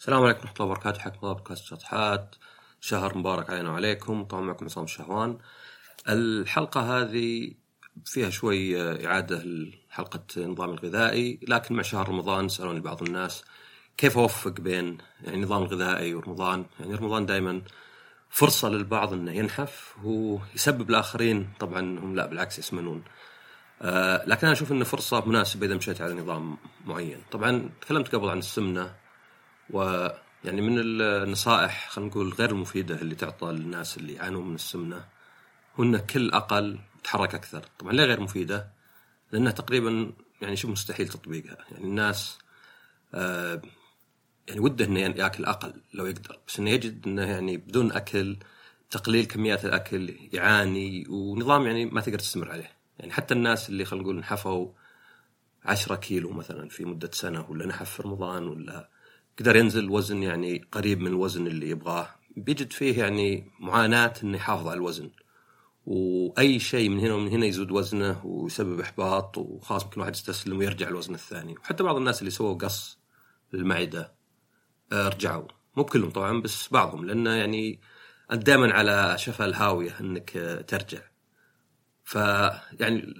السلام عليكم ورحمة الله وبركاته. حياكم الله بودكاست شطحات. شهر مبارك علينا وعليكم. طبعا معكم عصام الشهوان الحلقة هذه فيها شوي إعادة لحلقة النظام الغذائي لكن مع شهر رمضان سألوني بعض الناس كيف أوفق بين يعني النظام الغذائي ورمضان؟ يعني رمضان دائما فرصة للبعض أنه ينحف ويسبب الآخرين طبعا هم لا بالعكس يسمنون. آه لكن أنا أشوف أنه فرصة مناسبة إذا مشيت على نظام معين. طبعا تكلمت قبل عن السمنة. ويعني من النصائح خلينا نقول غير المفيدة اللي تعطى للناس اللي يعانون من السمنة هو أن كل أقل تحرك أكثر. طبعا ليه غير مفيدة؟ لأنها تقريبا يعني شبه مستحيل تطبيقها. يعني الناس آه يعني وده إنه يأكل أقل لو يقدر بس إنه يجد إنه يعني بدون أكل تقليل كميات الأكل يعاني ونظام يعني ما تقدر تستمر عليه. يعني حتى الناس اللي خلينا نقول نحفوا 10 كيلو مثلا في مدة سنة ولا نحف في رمضان ولا قدر ينزل وزن يعني قريب من الوزن اللي يبغاه. بيجد فيه يعني معاناة إنه يحافظ على الوزن. وأي شيء من هنا ومن هنا يزود وزنه ويسبب إحباط وخلاص ممكن واحد يستسلم ويرجع الوزن الثاني. وحتى بعض الناس اللي سووا قص للمعدة رجعوا. مو كلهم طبعا بس بعضهم. لأنه يعني أنت دائما على شفا الهاوية إنك ترجع. فيعني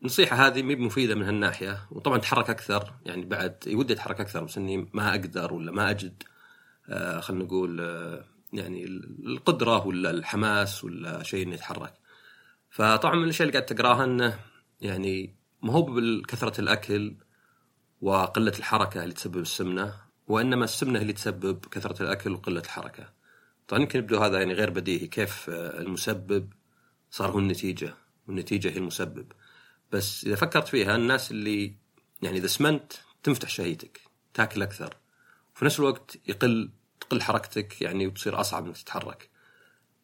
النصيحة هذه مي مفيدة من هالناحية وطبعا تحرك أكثر يعني بعد ودي أتحرك أكثر بس إني ما أقدر ولا ما أجد آه خلينا نقول آه يعني القدرة ولا الحماس ولا شيء إني أتحرك فطبعا من الأشياء اللي قاعد تقراها إنه يعني ما هو بكثرة الأكل وقلة الحركة اللي تسبب السمنة وإنما السمنة اللي تسبب كثرة الأكل وقلة الحركة. طبعا يمكن يبدو هذا يعني غير بديهي كيف المسبب صار هو النتيجة والنتيجة هي المسبب. بس إذا فكرت فيها الناس اللي يعني إذا سمنت تنفتح شهيتك تاكل أكثر وفي نفس الوقت يقل تقل حركتك يعني وتصير أصعب إنك تتحرك.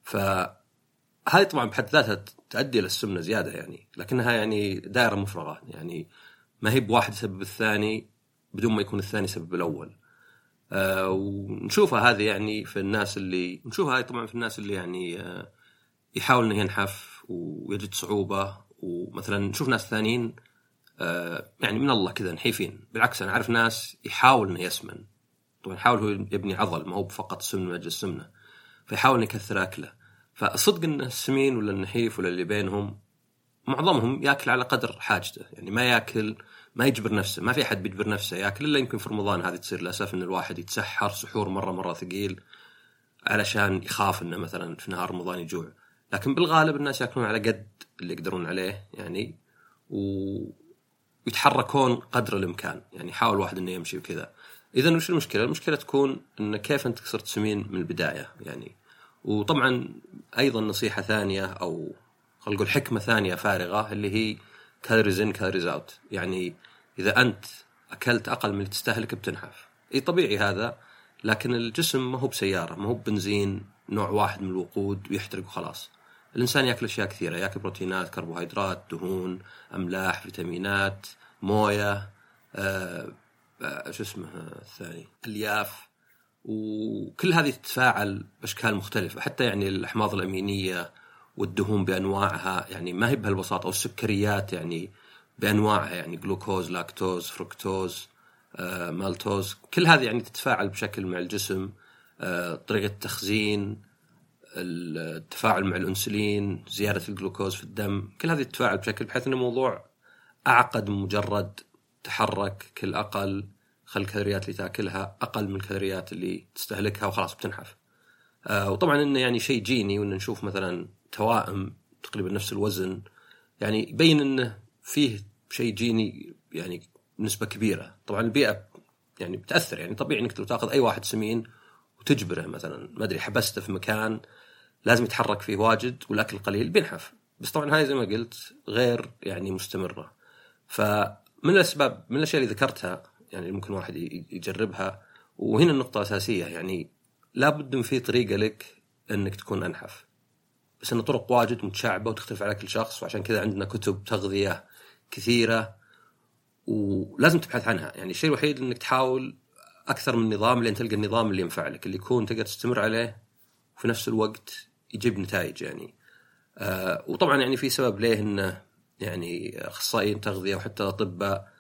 فهذه طبعا بحد ذاتها تؤدي إلى السمنة زيادة يعني لكنها يعني دائرة مفرغة. يعني ما هي بواحد يسبب الثاني بدون ما يكون الثاني سبب الأول. آه ونشوفها هذه يعني في الناس اللي نشوفها هذه طبعا في الناس اللي يعني آه يحاول إنه ينحف ويجد صعوبة ومثلا نشوف ناس ثانيين آه يعني من الله كذا نحيفين. بالعكس أنا أعرف ناس يحاول إنه يسمن. طبعا يحاول هو يبني عضل ما هو فقط سمن من أجل السمنة فيحاول إنه يكثر أكله. فالصدق إنه السمين ولا النحيف ولا اللي بينهم معظمهم ياكل على قدر حاجته. يعني ما ياكل ما يجبر نفسه ما في أحد بيجبر نفسه ياكل إلا يمكن في رمضان هذه تصير للأسف إن الواحد يتسحر سحور مرة مرة ثقيل علشان يخاف إنه مثلا في نهار رمضان يجوع. لكن بالغالب الناس ياكلون على قد اللي يقدرون عليه يعني و... ويتحركون قدر الإمكان يعني يحاول الواحد إنه يمشي وكذا. اذا وش المشكلة؟ المشكلة تكون إن كيف أنت صرت سمين من البداية يعني. وطبعا أيضا نصيحة ثانية أو خلينا نقول حكمة ثانية فارغة اللي هي calories in calories out يعني إذا أنت أكلت أقل من اللي تستهلك بتنحف. إي طبيعي هذا لكن الجسم ما هو بسيارة ما هو بنزين نوع واحد من الوقود ويحترق وخلاص. الإنسان يأكل أشياء كثيرة يأكل بروتينات كربوهيدرات دهون أملاح فيتامينات موية آه آه شو اسمه الثاني؟ ألياف. وكل هذه تتفاعل بأشكال مختلفة حتى يعني الأحماض الأمينية والدهون بأنواعها يعني ما هي بهالبساطة والسكريات يعني بأنواعها يعني جلوكوز لاكتوز فركتوز آه مالتوز. كل هذه يعني تتفاعل بشكل مع الجسم آه طريقة التخزين التفاعل مع الانسولين زيادة الجلوكوز في الدم كل هذه تتفاعل بشكل بحيث إنه الموضوع أعقد من مجرد تحرك كل أقل خل الكالوريات اللي تأكلها أقل من الكالوريات اللي تستهلكها وخلاص بتنحف. آه وطبعا إنه يعني شيء جيني وان نشوف مثلا توائم تقريبا نفس الوزن. يعني يبين إنه فيه شيء جيني يعني بنسبه كبيرة. طبعا البيئة يعني بتأثر يعني طبيعي إنك لو تأخذ أي واحد سمين وتجبره مثلا. ما أدري حبسته في مكان لازم يتحرك فيه واجد والاكل قليل. بينحف. بس طبعا هاي زي ما قلت غير يعني مستمرة. فمن الأسباب من الأشياء اللي ذكرتها يعني ممكن واحد يجربها وهنا النقطة الاساسيه يعني لابد من في طريقة لك إنك تكون أنحف. بس إن طرق واجد متشعبة وتختلف على كل شخص وعشان كذا عندنا كتب تغذية كثيرة ولازم تبحث عنها. يعني الشيء الوحيد إنك تحاول أكثر من نظام لين تلقى النظام اللي ينفع لك اللي يكون تقدر تستمر عليه وفي نفس الوقت يجيب نتائج يعني. آه وطبعا يعني في سبب ليه انه يعني أخصائيين تغذية وحتى أطباء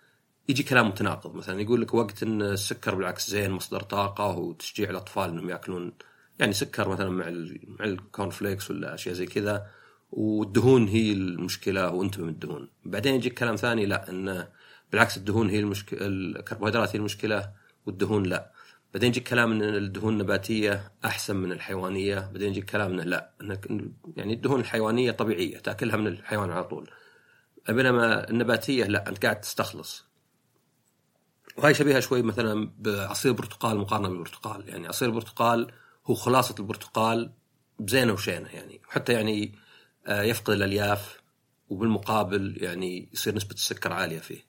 يجي كلام متناقض. مثلا يقول لك وقت إن السكر بالعكس زين مصدر طاقة وتشجيع الأطفال إنهم يأكلون يعني سكر مثلا مع مع ال corn flakes ولا أشياء زي كذا والدهون هي المشكلة وأنتم من الدهون. بعدين يجيك كلام ثاني لا انه بالعكس الدهون هي المشكلة الكربوهيدرات هي المشكلة والدهون لا. بعدين يجيك كلام إن الدهون النباتية أحسن من الحيوانية بعدين يجيك كلام انه لا انك يعني الدهون الحيوانية طبيعية تأكلها من الحيوان على طول. بينما النباتية لا أنت قاعد تستخلص. وهي شبيهة شوي مثلا بعصير البرتقال مقارنة بالبرتقال. يعني عصير البرتقال هو خلاصة البرتقال بزينه وشينة يعني وحتى يعني آه، يفقد الألياف وبالمقابل يعني يصير نسبة السكر عالية فيه.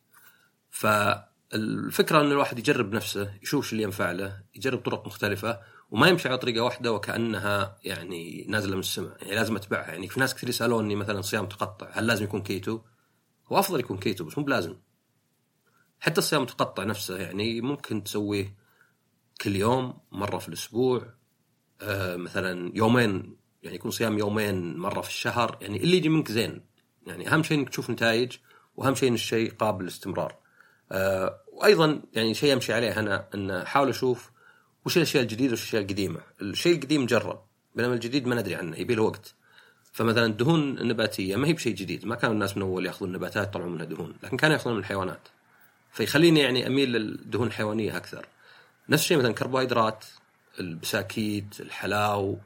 فالفكرة إن الواحد يجرب نفسه يشوف اللي ينفع له يجرب طرق مختلفة وما يمشي على طريقة واحدة وكأنها يعني نازلة من السماء يعني لازم أتبعها. يعني في ناس كثير يسألوني مثلا صيام متقطع هل لازم يكون كيتو؟ هو أفضل يكون كيتو بس مو بلازم. حتى الصيام المتقطع نفسه يعني ممكن تسويه كل يوم مرة في الأسبوع آه مثلا يومين يعني يكون صيام يومين مرة في الشهر يعني اللي يجي منك زين. يعني أهم شيء إنك تشوف نتائج وأهم شيء إن الشيء قابل للاستمرار. آه وأيضا يعني شيء أمشي عليه أنا إن أحاول أشوف وش الأشياء الجديدة وش الأشياء القديمة. الشيء القديم جرب بينما الجديد ما ندري عنه يبي له وقت. فمثلا الدهون النباتية ما هي بشيء جديد ما كانوا الناس من اول يأخذون النباتات يطلعون منها دهون لكن كانوا يأخذون من الحيوانات. فيخليني يعني أميل للدهون الحيوانية أكثر. نفس الشيء مثلا كربوهيدرات البساكيت الحلاو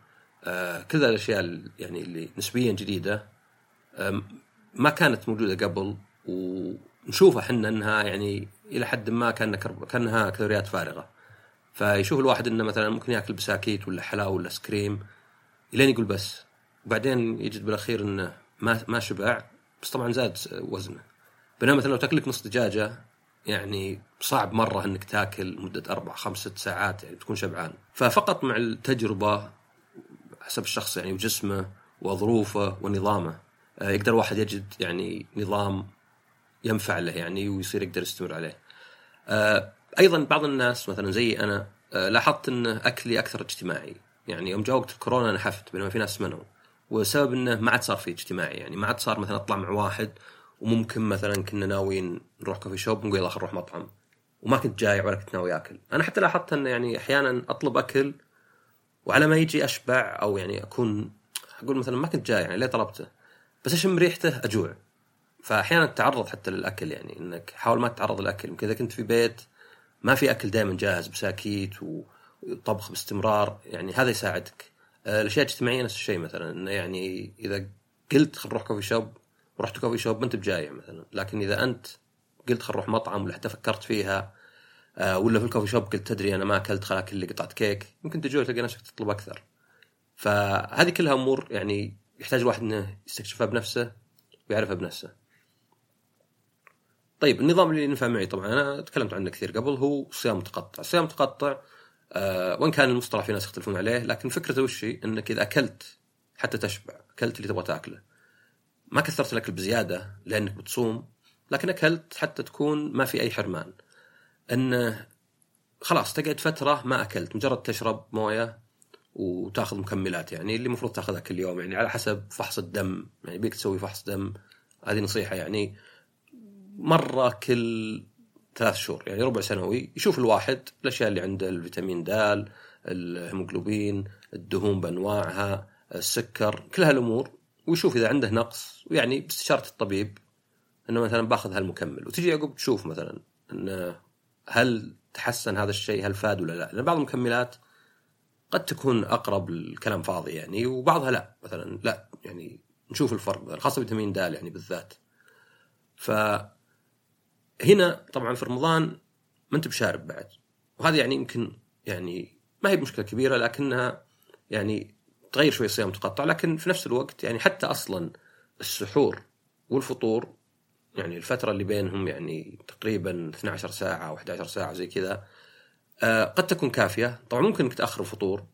آه كذا الأشياء يعني اللي نسبيا جديدة آه ما كانت موجودة قبل ونشوفها إحنا إنها يعني إلى حد ما كان كرب... كأنها كالوريات فارغة. فيشوف الواحد إنه مثلا ممكن يأكل بساكيت ولا حلاوه ولا سكريم إلين يقول بس. وبعدين يجد بالأخير إنه ما ما شبع بس طبعا زاد وزنه. بينما مثلا لو تاكل لك نص دجاجة يعني صعب مرة إنك تأكل مدة أربع خمس ست ساعات يعني تكون شبعان. ففقط مع التجربة حسب الشخص يعني وجسمه وظروفه ونظامه. آه، يقدر واحد يجد يعني نظام ينفع له يعني ويصير يقدر يستمر عليه. آه، أيضا بعض الناس مثلا زي أنا آه، لاحظت إن أكلي أكثر اجتماعي. يعني يوم جاء وقت الكورونا نحفت بينما في ناس منعوا. وسبب إنه ما عاد صار في اجتماعي. يعني ما عاد صار مثلا اطلع مع واحد وممكن مثلا كنا ناويين نروح كوفي شوب ونقول يلا نروح مطعم. وما كنت جايع ولا كنت ناوي آكل. أنا حتى لاحظت انه يعني أحيانا أطلب أكل وعلى ما يجي أشبع أو يعني أكون أقول مثلا ما كنت جاي يعني ليه طلبته؟ بس أشم ريحته أجوع. فأحيانا تتعرض حتى للأكل يعني إنك حاول ما تتعرض للأكل. يمكن إذا كنت في بيت ما في أكل دائما جاهز بساكيت وطبخ باستمرار يعني هذا يساعدك. آه، الأشياء الاجتماعية نفس الشيء مثلا إنه يعني إذا قلت خل نروح كوفي شوب ورحت كوفي شوب ما أنت بجايع مثلا. لكن إذا أنت قلت خل نروح مطعم ولا حتى فكرت فيها آه، ولا في الكوفي شوب قلت تدري أنا ما أكلت خل أكل لي قطعة كيك ممكن تجوع تلقى نفسك تطلب أكثر. فهذه كلها أمور يعني يحتاج الواحد إنه يستكشفها بنفسه ويعرفها بنفسه. طيب النظام اللي ينفع معي طبعا أنا تكلمت عنه كثير قبل هو صيام متقطع. الصيام المتقطع آه وإن كان المصطلح في ناس يختلفون عليه لكن فكرته وش هي؟ إنك إذا أكلت حتى تشبع أكلت اللي تبغى تأكله. ما كثرت الأكل بزيادة لأنك بتصوم لكن أكلت حتى تكون ما في أي حرمان. انه خلاص تقعد فترة ما أكلت مجرد تشرب موية وتأخذ مكملات يعني اللي المفروض تاخذها كل يوم يعني على حسب فحص الدم يعني بيك تسوي فحص دم هذه نصيحة يعني. مرة كل ثلاث شهور يعني ربع سنوي يشوف الواحد الأشياء اللي عنده الفيتامين د الهيموجلوبين الدهون بأنواعها السكر كل هالأمور ويشوف إذا عنده نقص ويعني باستشارة الطبيب إنه مثلا باخذ هالمكمل وتجي عقب تشوف مثلا إنه هل تحسن هذا الشيء هل فاد ولا لا؟ لأن بعض المكملات قد تكون أقرب الكلام فاضي يعني وبعضها لا مثلا لا يعني نشوف الفرق خاصة فيتامين د يعني بالذات. ف هنا طبعا في رمضان ما أنت بشارب بعد. وهذه يعني يمكن يعني ما هي مشكلة كبيرة لكنها يعني تغير شوي الصيام تقطع لكن في نفس الوقت يعني حتى أصلا السحور والفطور يعني الفترة اللي بينهم يعني تقريبا 12 ساعة أو 11 ساعة زي كذا آه قد تكون كافية. طبعا ممكن إنك تأخر الفطور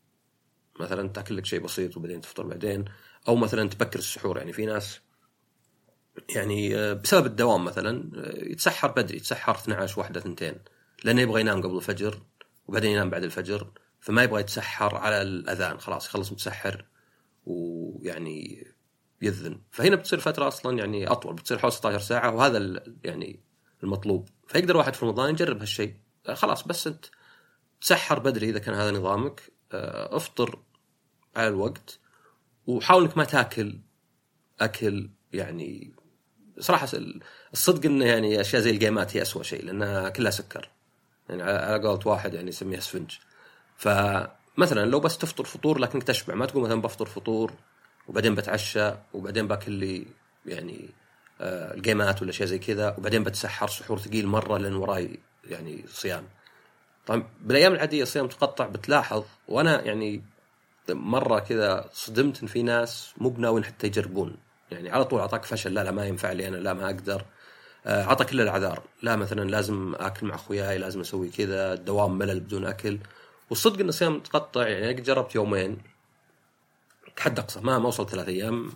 مثلا تأكل لك شيء بسيط وبعدين تفطر بعدين أو مثلا تبكر السحور. يعني في ناس يعني آه، بسبب الدوام مثلا آه، يتسحر بدري يتسحر 12 واحدة ثنتين لأنه يبغى ينام قبل الفجر وبعدين ينام بعد الفجر فما يبغى يتسحر على الأذان خلاص يخلص متسحر ويعني يذن. فهنا بتصير فترة أصلا يعني أطول بتصير حوالي 16 ساعة وهذا يعني المطلوب. فيقدر واحد في رمضان يجرب هالشيء. خلاص بس أنت تسحر بدري إذا كان هذا نظامك. آه، افطر على الوقت وحاول إنك ما تاكل أكل يعني صراحة الصدق إنه يعني أشياء زي الجيمات هي اسوء شيء لأنها كلها سكر. يعني على قولة واحد يعني يسميها اسفنج فمثلا لو بس تفطر فطور لكنك تشبع ما تقول مثلا بفطر فطور وبعدين بتعشى وبعدين باكل لي يعني آه الجيمات ولا شيء زي كذا وبعدين بتسحر سحور ثقيل مرة لأن وراي يعني صيام. طبعا بالأيام العادية الصيام تقطع بتلاحظ وأنا يعني مرة كذا صدمت إن في ناس مو بناويين حتى يجربون. يعني على طول أعطاك فشل. لا لا ما ينفع لي أنا لا ما أقدر. آه، أعطى كل الأعذار. لا مثلا لازم أكل مع أخوياي لازم أسوي كذا الدوام ملل بدون أكل. والصدق إن الصيام متقطع يعني قد جربت يومين. حد أقصى ما ما وصلت ثلاث أيام.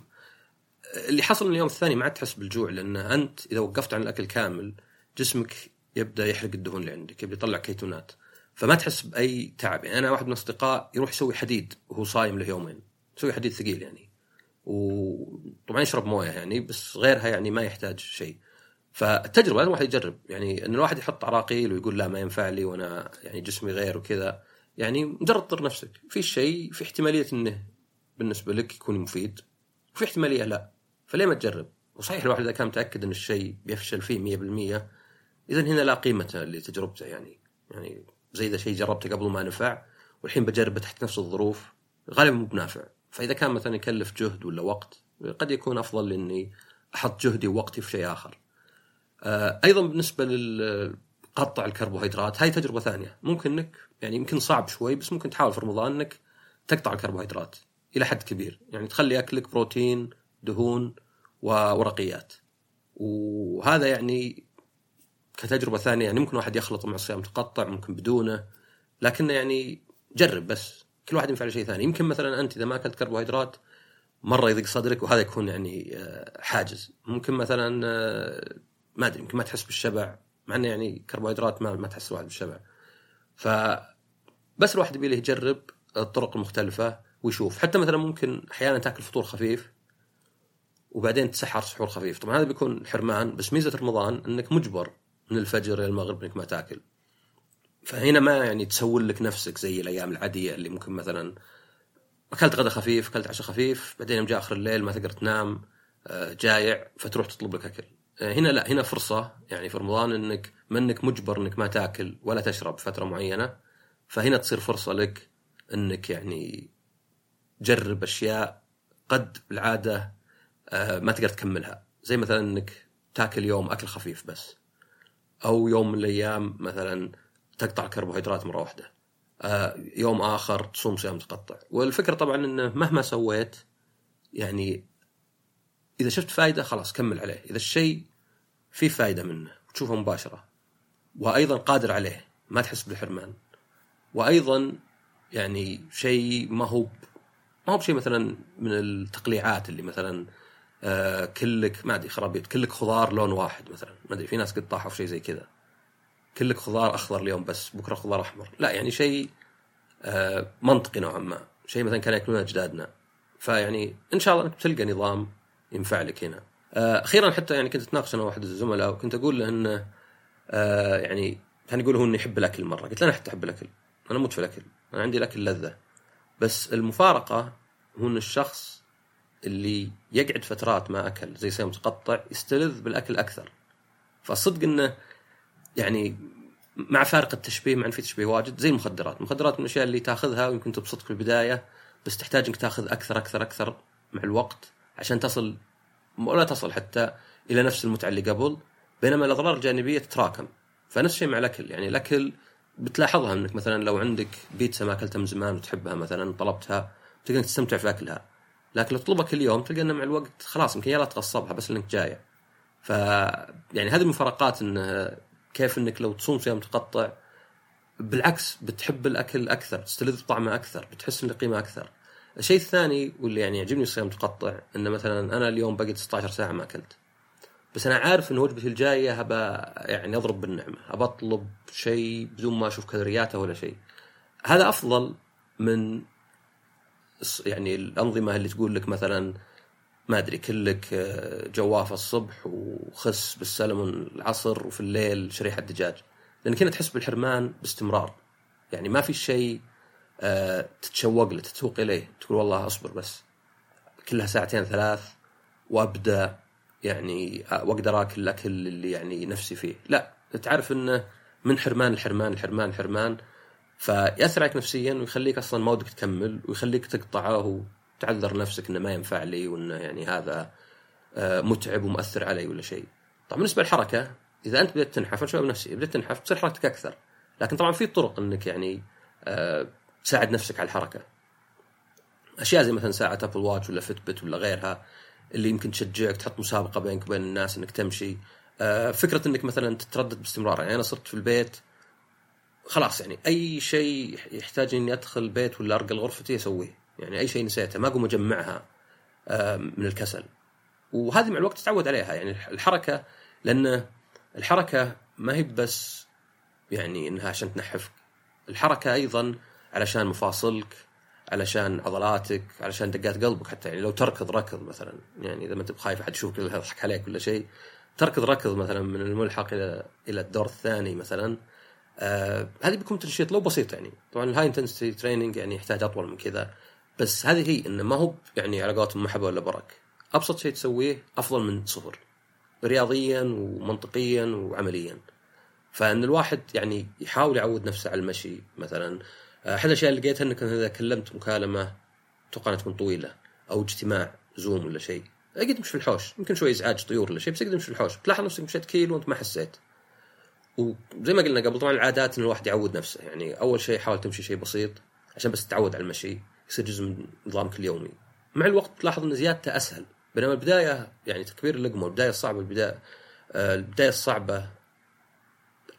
اللي حصل من اليوم الثاني ما عاد تحس بالجوع لأن أنت إذا وقفت عن الأكل كامل جسمك يبدأ يحرق الدهون اللي عندك يبدأ يطلع كيتونات. فما تحس بأي تعب. يعني أنا واحد من الاصدقاء يروح يسوي حديد وهو صايم له يومين. يسوي حديد ثقيل يعني. وطبعا يشرب موية يعني بس غيرها يعني ما يحتاج شيء. فالتجربه لازم الواحد يجرب. يعني إن الواحد يحط عراقيل ويقول لا ما ينفع لي وأنا يعني جسمي غير وكذا يعني مجرد طر نفسك. في شيء في احتمالية إنه بالنسبة لك يكون مفيد وفي احتمالية لا. فليه ما تجرب؟ وصحيح الواحد إذا كان متأكد إن الشيء بيفشل فيه 100% اذا هنا لا قيمة لتجربته يعني. يعني زي إذا شيء جربته قبل ما نفع والحين بجربه تحت نفس الظروف غالبا مو بنافع. فإذا كان مثلا يكلف جهد ولا وقت قد يكون أفضل إني أحط جهدي ووقتي في شيء آخر. آه، أيضا بالنسبة لقطع الكربوهيدرات هاي تجربة ثانية. ممكن إنك يعني يمكن صعب شوي بس ممكن تحاول في رمضان إنك تقطع الكربوهيدرات إلى حد كبير. يعني تخلي أكلك بروتين دهون وورقيات. وهذا يعني كتجربة ثانية. يعني ممكن واحد يخلط مع الصيام تقطع ممكن بدونه. لكنه يعني جرب بس. كل واحد ينفع شيء ثاني. يمكن مثلا أنت إذا ما أكلت كربوهيدرات مرة يضيق صدرك وهذا يكون يعني آه، حاجز. ممكن مثلا آه، ما أدري يمكن ما تحس بالشبع مع إنه يعني كربوهيدرات ما ما تحس الواحد بالشبع. ف بس الواحد يبي يجرب الطرق المختلفة ويشوف. حتى مثلا ممكن أحيانا تأكل فطور خفيف وبعدين تسحر سحور خفيف. طبعا هذا بيكون حرمان بس ميزة رمضان إنك مجبر من الفجر إلى المغرب إنك ما تأكل. فهنا ما يعني تسول لك نفسك زي الأيام العادية اللي ممكن مثلا أكلت غدا خفيف أكلت عشاء خفيف بعدين يوم جاء آخر الليل ما تقدر تنام آه، جايع فتروح تطلب لك أكل. آه، هنا لا هنا فرصة يعني في رمضان إنك ما انك مجبر إنك ما تاكل ولا تشرب فترة معينة. فهنا تصير فرصة لك إنك يعني جرب أشياء قد بالعادة آه، ما تقدر تكملها. زي مثلا إنك تاكل يوم أكل خفيف بس. أو يوم من الأيام مثلا تقطع الكربوهيدرات مرة واحدة. آه، يوم آخر تصوم صيام متقطع والفكرة طبعا إنه مهما سويت يعني إذا شفت فائده خلاص كمل عليه. إذا الشيء في فائده منه تشوفه مباشرة. وأيضا قادر عليه ما تحس بالحرمان. وأيضا يعني شيء ما هو ما هو بشيء مثلا من التقليعات اللي مثلا آه كلك ما أدري خرابيط كلك خضار لون واحد مثلا. ما أدري في ناس قد طاحوا في شيء زي كذا. كلك خضار أخضر اليوم بس بكرة خضار أحمر. لا يعني شيء آه منطقي نوعا ما. شيء مثلا كانوا يأكلونه أجدادنا. فيعني إن شاء الله إنك بتلقى نظام ينفع لك هنا. آه أخيرا حتى يعني كنت أتناقش أنا واحد الزملاء وكنت أقول له إنه آه يعني كان يقول هو إنه يحب الأكل مرة. قلت له أنا حتى أحب الأكل. أنا أموت في الأكل. أنا عندي الأكل لذة. بس المفارقة هو إن الشخص اللي يقعد فترات ما أكل زي صيام متقطع يستلذ بالأكل أكثر. فالصدق إنه يعني مع فارق التشبيه مع إن في تشبيه واجد زي المخدرات، المخدرات من الأشياء اللي تاخذها ويمكن تبسطك في البدايه بس تحتاج إنك تاخذ أكثر أكثر أكثر مع الوقت عشان تصل ولا تصل حتى إلى نفس المتعة اللي قبل بينما الأضرار الجانبية تتراكم. فنفس الشيء مع الأكل. يعني الأكل بتلاحظها إنك مثلا لو عندك بيتزا ما أكلتها من زمان وتحبها مثلا طلبتها تقدر تستمتع في أكلها. لكن لو تطلبها كل يوم تلقى انه مع الوقت خلاص يمكن يلا تغصبها بس لانك جايع ف يعني هذه المفارقات انه كيف إنك لو تصوم صيام متقطع بالعكس بتحب الأكل أكثر تستلذ بطعمه أكثر بتحس انه قيمه أكثر. الشيء الثاني واللي يعني يعجبني الصيام المتقطع انه مثلا أنا اليوم بقيت 16 ساعة ما أكلت. بس أنا عارف إن وجبتي الجاية هبى يعني أضرب بالنعمة ابى أطلب شيء بدون ما أشوف كالورياته ولا شيء. هذا أفضل من يعني الأنظمة اللي تقول لك مثلا ما أدري كلك آه، جوافه الصبح وخس بالسلمون العصر وفي الليل شريحة دجاج. لانك هنا تحس بالحرمان باستمرار. يعني ما في شيء آه، تتشوق له تتسوق إليه. تقول والله أصبر بس. كلها ساعتين ثلاث وأبدأ يعني وأقدر آكل الأكل اللي يعني نفسي فيه. لا تعرف إنه من حرمان الحرمان الحرمان الحرمان فيأثر عليك نفسيا ويخليك أصلا ما ودك تكمل ويخليك تقطعه. وتعذر نفسك إنه ما ينفع لي وإنه يعني هذا آه، متعب ومؤثر علي ولا شيء. طبعا بالنسبة للحركة إذا أنت بدأت تنحف أنا شفت نفسي بدأت تنحف تصير حركتك أكثر لكن طبعا في طرق إنك يعني آه، تساعد نفسك على الحركة. أشياء زي مثلا ساعة Apple Watch ولا فيت ولا غيرها اللي يمكن تشجعك تحط مسابقة بينك وبين الناس إنك تمشي آه، فكرة إنك مثلا تتردد باستمرار يعني أنا صرت في البيت خلاص يعني أي شيء يحتاج إني أدخل البيت ولا ارقى لغرفتي أسويه يعني أي شيء نسيته ما أقوم أجمعها من الكسل. وهذه مع الوقت تتعود عليها يعني الحركة لأن الحركة ما هي بس يعني إنها عشان تنحفك. الحركة أيضا علشان مفاصلك علشان عضلاتك علشان دقات قلبك حتى يعني لو تركض ركض مثلا يعني إذا ما أنت بخايف أحد يشوفك يضحك عليك ولا شيء تركض ركض مثلا من الملحق إلى إلى الدور الثاني مثلا آه هذه بيكون تنشيط لو بسيط يعني. طبعا ال high intensity training يعني يحتاج أطول من كذا. بس هذه هي إنه ما هو يعني على محبة ولا برك أبسط شيء تسويه أفضل من صفر. رياضيا ومنطقيا وعمليا. فإن الواحد يعني يحاول يعود نفسه على المشي مثلا. أحد الأشياء اللي لقيتها إنك إذا كلمت مكالمة أتوقع تكون طويلة أو اجتماع زوم ولا شيء. اقعد تمشي في الحوش. يمكن شوي إزعاج طيور ولا شيء بس اقعد تمشي في الحوش. تلاحظ نفسك مشيت كيلو وأنت ما حسيت. وزي ما قلنا قبل طبعا العادات إن الواحد يعود نفسه. يعني أول شيء حاول تمشي شيء بسيط عشان بس تتعود على المشي. يصير جزء من نظامك اليومي. مع الوقت تلاحظ إن زيادته أسهل. بينما البداية يعني تكبير اللقمه البدايه الصعبة البداية آه، البداية الصعبة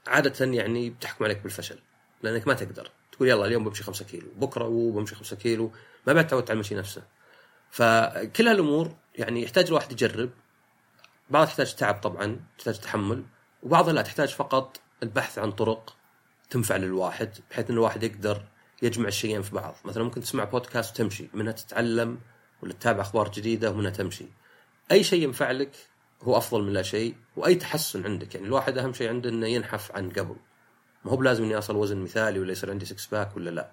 عادة يعني بتحكم عليك بالفشل لأنك ما تقدر. تقول يلا اليوم بمشي 5 كيلو بكرة بمشي 5 كيلو ما بعد تعودت على المشي نفسه. فكل هالأمور يعني يحتاج الواحد يجرب. بعضها تحتاج تعب طبعا تحتاج تحمل وبعضها لا تحتاج فقط البحث عن طرق تنفع للواحد بحيث إن الواحد يقدر يجمع الشيئين في بعض. مثلا ممكن تسمع بودكاست وتمشي منها تتعلم ولا تتابع أخبار جديدة ومنها تمشي. أي شيء ينفع لك هو أفضل من لا شيء وأي تحسن عندك. يعني الواحد أهم شيء عنده إنه ينحف عن قبل. ما هو بلازم اني اصل وزن مثالي ولا يصير عندي six pack ولا لا.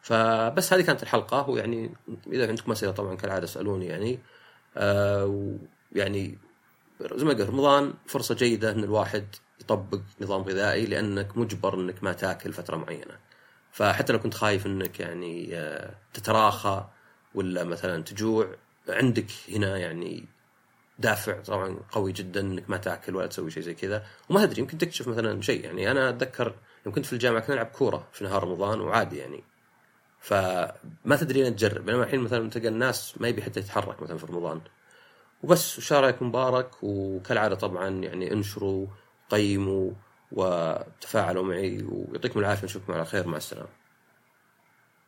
فبس هذه كانت الحلقة ويعني إذا عندكم أسئلة طبعا كالعادة اسألوني يعني. آه ويعني زي ما قلت رمضان فرصة جيدة إن الواحد يطبق نظام غذائي لأنك مجبر إنك ما تاكل فترة معينة. فحتى لو كنت خايف إنك يعني آه، تتراخى ولا مثلا تجوع عندك هنا يعني دافع طبعا قوي جدا إنك ما تأكل ولا تسوي شيء زي كذا. وما تدري يمكن تكتشف مثلا شيء يعني. أنا أتذكر يوم كنت في الجامعة كنا نلعب كورة في نهار رمضان وعادي يعني. فما تدري انك تجرب. بينما الحين مثلا تلقى الناس ما يبي حتى يتحرك مثلا في رمضان. وبس وشارك مبارك وكالعادة طبعا يعني انشروا قيموا وتفاعلوا معي ويعطيكم العافية نشوفكم على خير مع السلامة.